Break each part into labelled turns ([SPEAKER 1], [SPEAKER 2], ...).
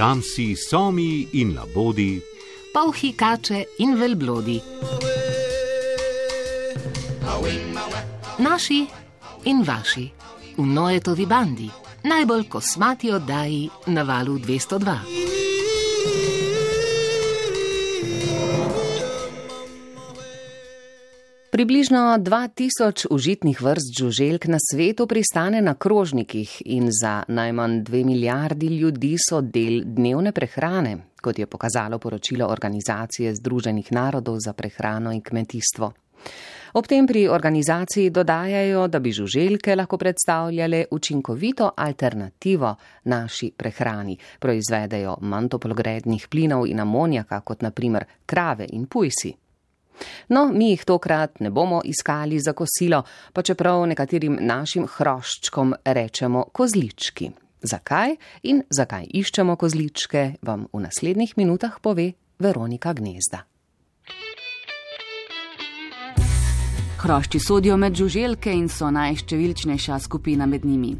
[SPEAKER 1] jamsi, somi in labodi,
[SPEAKER 2] polhi kače in velblodi. Naši in vaši, v Noetovi bandi, najbolj kosmati oddaji na valu 202. Približno 2000 užitnih vrst žuželk na svetu pristane na krožnikih in za najmanj 2 milijardi ljudi so del dnevne prehrane, kot je pokazalo poročilo Organizacije Združenih narodov za prehrano in kmetijstvo. Ob tem pri organizaciji dodajajo, da bi žuželke lahko predstavljale učinkovito alternativo naši prehrani. Proizvedejo manj toplogrednih plinov in amonijaka kot naprimer krave in pujsi. No, mi jih tokrat ne bomo iskali za kosilo, pa čeprav nekaterim našim hroščkom rečemo kozlički. Zakaj in zakaj iščemo kozličke, vam v naslednjih minutah pove Veronika Gnezda.
[SPEAKER 3] Hrošči sodijo med žuželke in so najštevilčnejša skupina med njimi.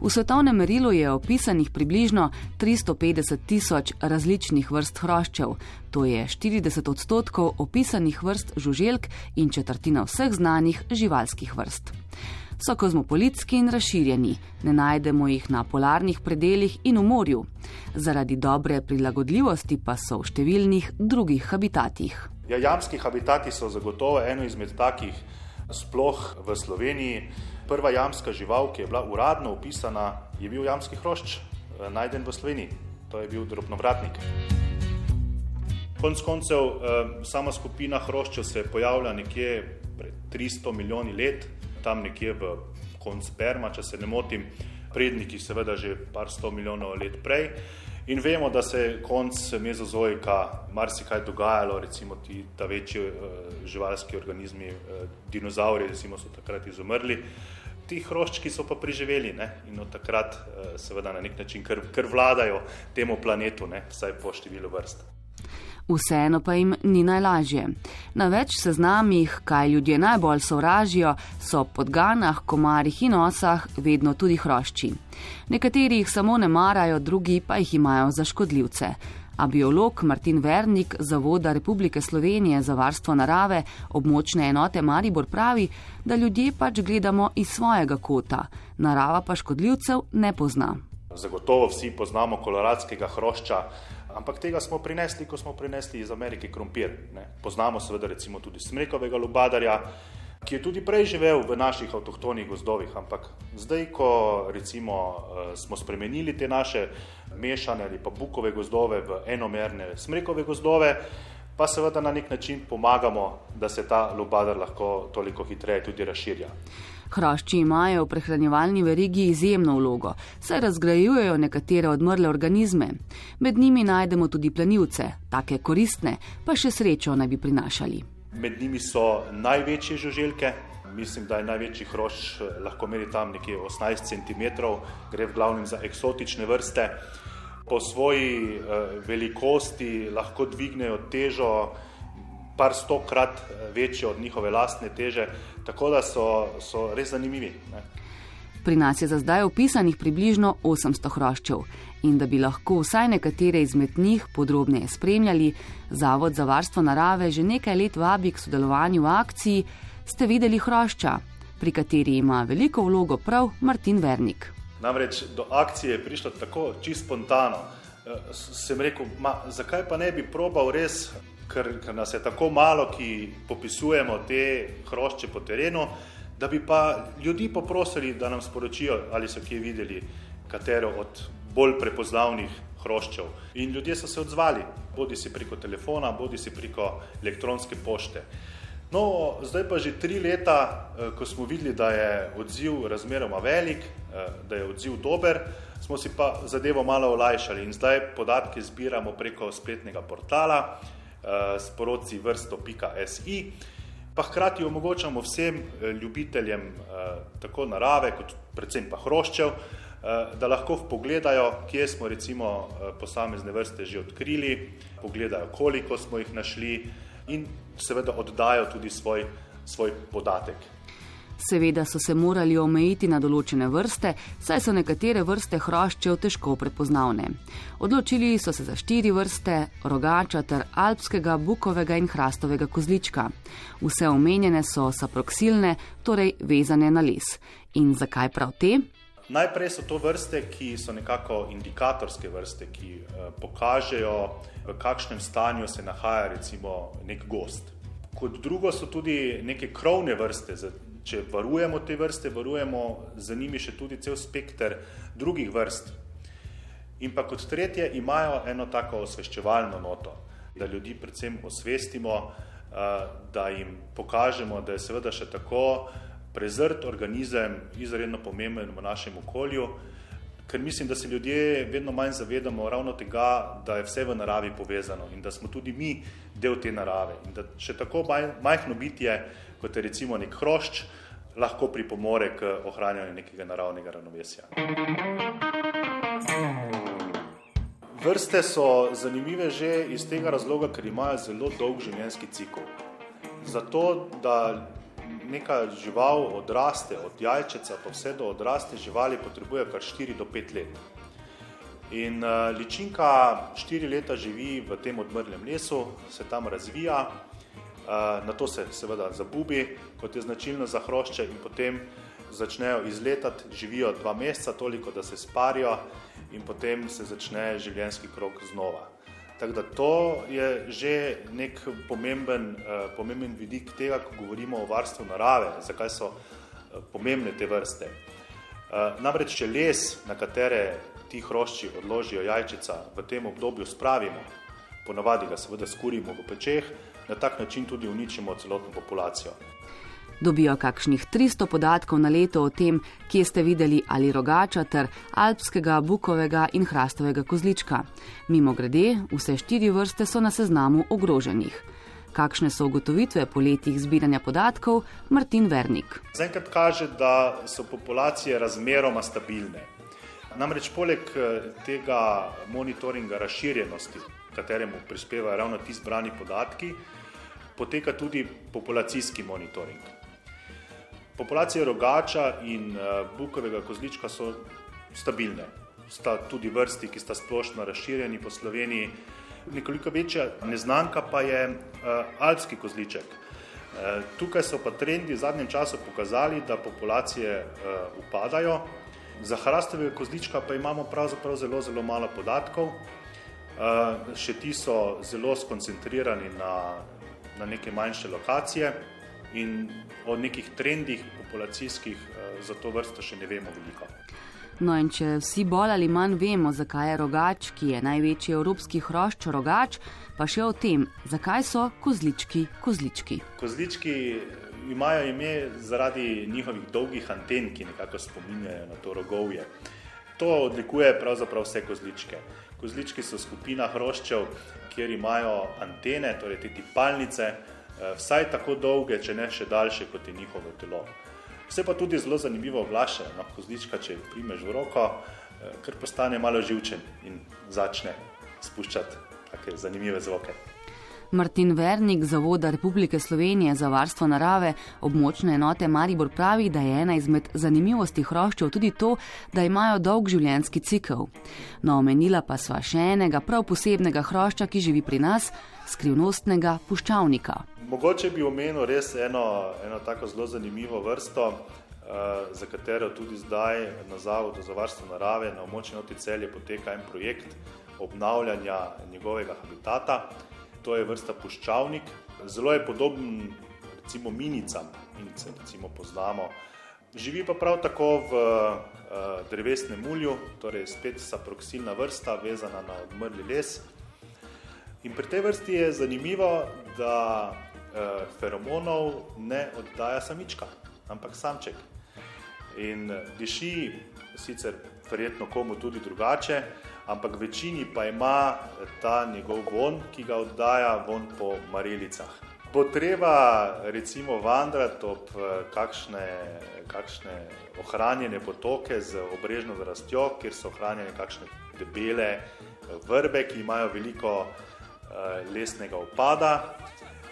[SPEAKER 3] V svetovnem merilu je opisanih približno 350 tisoč različnih vrst hroščev, to je 40 odstotkov opisanih vrst žuželk in četrtina vseh znanih živalskih vrst. So kozmopolitski in razširjeni, ne najdemo jih na polarnih predeljih in v morju, zaradi dobre prilagodljivosti pa so v številnih drugih habitatih.
[SPEAKER 4] Ja, jamski habitati so zagotovo eno izmed takih sploh v Sloveniji. Prva jamska žival, ki je bila uradno opisana, je bil jamski hrošč, eh, najden v Sloveniji. To je bil drobnovratnik. Konec koncev, eh, sama skupina hroščev se je pojavila nekje pred 300 milijoni let, tam nekje v konc Perma, če se ne motim, predniki seveda že par sto milijonov let prej. In vemo, da se je konc mezozoika marsikaj dogajalo, recimo ti ta večji uh, živalski organizmi, uh, dinozauri, recimo so takrat izumrli. Ti hroščki so pa preživeli ne? in od takrat uh, seveda na nek način kar, kar vladajo temu planetu, ne? vsaj po številu vrst
[SPEAKER 3] vseeno pa jim ni najlažje. Na več seznamih, kaj ljudje najbolj sovražijo, so podganah, komarjih in osah vedno tudi hrošči. Nekateri jih samo ne marajo, drugi pa jih imajo za škodljivce. A biolog Martin Vernik Zavoda Republike Slovenije za varstvo narave območne enote Maribor pravi, da ljudje pač gledamo iz svojega kota, narava pa škodljivcev ne pozna.
[SPEAKER 4] Zagotovo vsi poznamo koloradskega hrošča, ampak tega smo prinesli, ko smo prinesli iz Amerike krompir. Ne. Poznamo seveda recimo tudi smrekovega lubadarja, ki je tudi prej živel v naših avtohtonih gozdovih, ampak zdaj, ko recimo eh, smo spremenili te naše mešane ali pa bukove gozdove v enomerne smrekove gozdove, pa seveda na nek način pomagamo, da se ta lubadar lahko toliko hitreje tudi razširja.
[SPEAKER 3] Hrošči imajo v prehranjevalni verigi izjemno vlogo, saj razgrajujejo nekatere odmrle organizme. Med njimi najdemo tudi plenilce, take koristne, pa še srečo naj bi prinašali.
[SPEAKER 4] Med njimi so največje žuželke. Mislim, da je največji hrošč eh, lahko meri tam nekje 18 cm, gre v glavnem za eksotične vrste. Po svoji uh, velikosti lahko dvignejo težo par stokrat eh, večjo od njihove lastne teže, tako da so, so res zanimivi. Ne.
[SPEAKER 3] Pri nas je za zdaj opisanih približno 800 hroščev in da bi lahko vsaj nekatere izmed njih podrobneje spremljali, Zavod za varstvo narave že nekaj let vabi k sodelovanju v akciji Ste videli hrošča, pri kateri ima veliko vlogo prav Martin Vernik.
[SPEAKER 4] Namreč do akcije je prišlo tako čisto spontano. Eh, sem rekel, ma, zakaj pa ne bi probal res ker, ker nas je tako malo, ki popisujemo te hrošče po terenu, da bi pa ljudi poprosili, da nam sporočijo, ali so kje videli katero od bolj prepoznavnih hroščev. In ljudje so se odzvali, bodi si preko telefona, bodi si preko elektronske pošte. No, zdaj pa že tri leta, eh, ko smo videli, da je odziv razmeroma velik, eh, da je odziv dober, smo si pa zadevo malo olajšali in zdaj podatke zbiramo preko spletnega portala, sporoci vrsto.si, pa hkrati omogočamo vsem eh, ljubiteljem eh, tako narave, kot predvsem pa hroščev, da lahko pogledajo, kje smo recimo posamezne vrste že odkrili, pogledajo, koliko smo jih našli in seveda oddajo tudi svoj, svoj podatek.
[SPEAKER 3] Seveda so se morali omejiti na določene vrste, saj so nekatere vrste hroščev težko prepoznavne. Odločili so se za štiri vrste: rogača ter alpskega, bukovega in hrastovega kozlička. Vse omenjene so saproksilne, torej vezane na les. In zakaj prav te?
[SPEAKER 4] Najprej so to vrste, ki so nekako indikatorske vrste, ki eh, pokažejo, v kakšnem stanju se nahaja recimo nek gost. Kot drugo so tudi neke krovne vrste, če varujemo te vrste, varujemo za njimi še tudi cel spekter drugih vrst. In pa kot tretje imajo eno tako osveščevalno noto, da ljudi predvsem osvestimo, eh, da jim pokažemo, da je seveda še tako prezrt organizem izredno pomemben v našem okolju, ker mislim, da se ljudje vedno manj zavedamo ravno tega, da je vse v naravi povezano in da smo tudi mi del te narave in da še tako majhno bitje, kot je recimo nek hrošč, lahko pripomore k ohranjanju nekega naravnega ravnovesja. Vrste so zanimive že iz tega razloga, ker imajo zelo dolg življenjski cikl. Zato, da neka žival odraste, od jajčeca pa vse do odraste živali, potrebuje kar 4 do 5 let. In uh, ličinka 4 leta živi v tem odmrlem lesu, se tam razvija, na to se seveda zabubi, kot je značilno za hrošče, in potem začnejo izletati, živijo dva meseca, toliko da se sparijo, in potem se začne življenjski krok znova. Tako da to je že nek pomemben, pomemben vidik tega, ko govorimo o varstvu narave, zakaj so pomembne te vrste. Namreč, če les, na katere ti hrošči odložijo jajčica, v tem obdobju spravimo, ponavadi ga seveda skurimo v pečeh, na tak način tudi uničimo celotno populacijo
[SPEAKER 3] dobijo kakšnih 300 podatkov na leto o tem, kje ste videli ali rogača ter alpskega, bukovega in hrastovega kozlička. Mimo grede, vse štiri vrste so na seznamu ogroženih. Kakšne so ugotovitve po letih zbiranja podatkov, Martin Vernik.
[SPEAKER 4] Zaenkrat kaže, da so populacije razmeroma stabilne. Namreč poleg eh, tega monitoringa razširjenosti, kateremu prispevajo ravno ti zbrani podatki, poteka tudi populacijski monitoring. Populacije rogača in uh, bukovega kozlička so stabilne. Sta tudi vrsti, ki sta splošno razširjeni po Sloveniji. Nekoliko večja neznanka pa je uh, alpski kozliček. Uh, tukaj so pa trendi v zadnjem času pokazali, da populacije uh, upadajo. Za hrastovega kozlička pa imamo pravzaprav zelo, zelo malo podatkov. Uh, še ti so zelo skoncentrirani na, na neke manjše lokacije in o nekih trendih populacijskih eh, za to vrsto še ne vemo veliko.
[SPEAKER 3] No, in če vsi bolj ali manj vemo, zakaj je rogač, ki je največji evropski hrošč rogač, pa še o tem, zakaj so kozlički kozlički.
[SPEAKER 4] Kozlički imajo ime zaradi njihovih dolgih anten, ki nekako spominjajo na to rogovje. To odlikuje pravzaprav vse kozličke. Kozlički so skupina hroščev, kjer imajo antene, torej te tipalnice, Eh, vsaj tako dolge, če ne še daljše kot je njihovo telo. Vse pa tudi zelo zanimivo oglaše, no, kozlička, če primeš v roko, eh, ker postane malo živčen in začne spuščati take zanimive zvoke.
[SPEAKER 3] Martin Vernik, Zavoda Republike Slovenije za varstvo narave, območne enote Maribor pravi, da je ena izmed zanimivosti hroščev tudi to, da imajo dolg življenjski cikl. No, omenila pa sva še enega prav posebnega hrošča, ki živi pri nas, skrivnostnega puščavnika.
[SPEAKER 4] Mogoče bi omenil res eno, eno tako zelo zanimivo vrsto, uh, za katero tudi zdaj na Zavodu za varstvo narave na območju Noti celje poteka en projekt obnavljanja njegovega habitata. To je vrsta puščavnik. Zelo je podoben recimo minicam, minice recimo poznamo. Živi pa prav tako v uh, drevesnem mulju, torej spet saproksilna vrsta, vezana na odmrli les. In pri tej vrsti je zanimivo, da uh, feromonov ne oddaja samička, ampak samček. In eh, diši sicer verjetno komu tudi drugače, ampak večini pa ima ta njegov von, ki ga oddaja von po marilicah. Potreba recimo vandrati ob eh, kakšne, kakšne ohranjene potoke z obrežno rastjo, kjer so ohranjene kakšne debele vrbe, ki imajo veliko lesnega opada,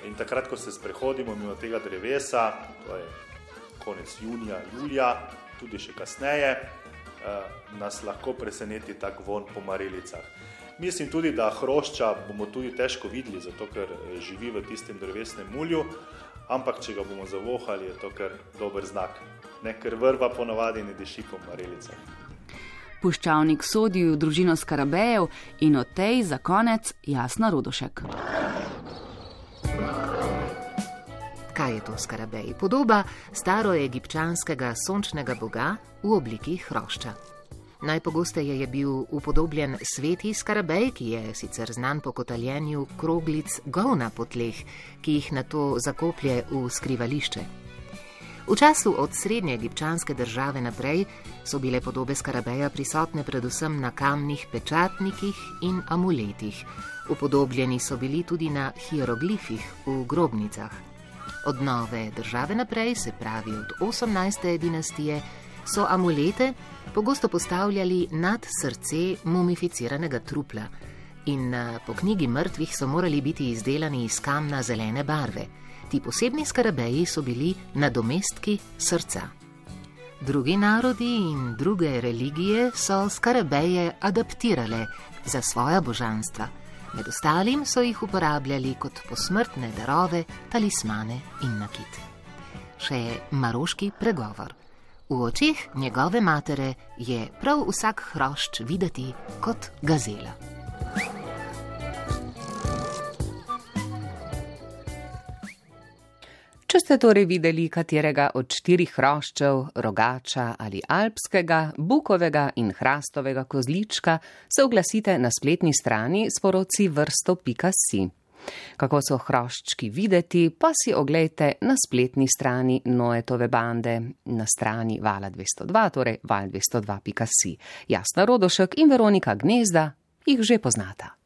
[SPEAKER 4] In takrat, ko se sprehodimo mimo tega drevesa, to je konec junija, julija, tudi še kasneje, nas lahko preseneti tak von po marelicah. Mislim tudi, da hrošča bomo tudi težko videli, zato ker živi v tistem drevesnem mulju, ampak če ga bomo zavohali, je to kar dober znak. Ne, ker vrva ponavadi ne diši po marelicah.
[SPEAKER 3] Puščavnik sodi v družino skarabejev in od tej za konec jasna rodošek.
[SPEAKER 2] Je to skarabej? Podoba staroegipčanskega sončnega boga v obliki hrošča. Najpogosteje je bil upodobljen sveti skarabej, ki je sicer znan po kotaljenju kroglic govna po tleh, ki jih na to zakoplje v skrivališče. V času od srednje egipčanske države naprej so bile podobe skarabeja prisotne predvsem na kamnih pečatnikih in amuletih. Upodobljeni so bili tudi na hieroglifih v grobnicah. Od nove države naprej, se pravi od 18. dinastije, so amulete pogosto postavljali nad srce mumificiranega trupla in eh, po knjigi mrtvih so morali biti izdelani iz kamna zelene barve. Ti posebni skarabeji so bili nadomestki srca. Drugi narodi in druge religije so skarabeje adaptirale za svoja božanstva. Med ostalim so jih uporabljali kot posmrtne darove, talismane in nakit. Še maroški pregovor. V očeh njegove matere je prav vsak hrošč videti kot gazela. Če ste torej videli katerega od štirih hroščev, rogača ali alpskega, bukovega in hrastovega kozlička, se oglasite na spletni strani sporoci vrsto.si. Kako so hroščki videti, pa si oglejte na spletni strani Noetove bande na strani Vala 202, torej val202.si. Jasna Rodošek in Veronika Gnezda jih že poznata.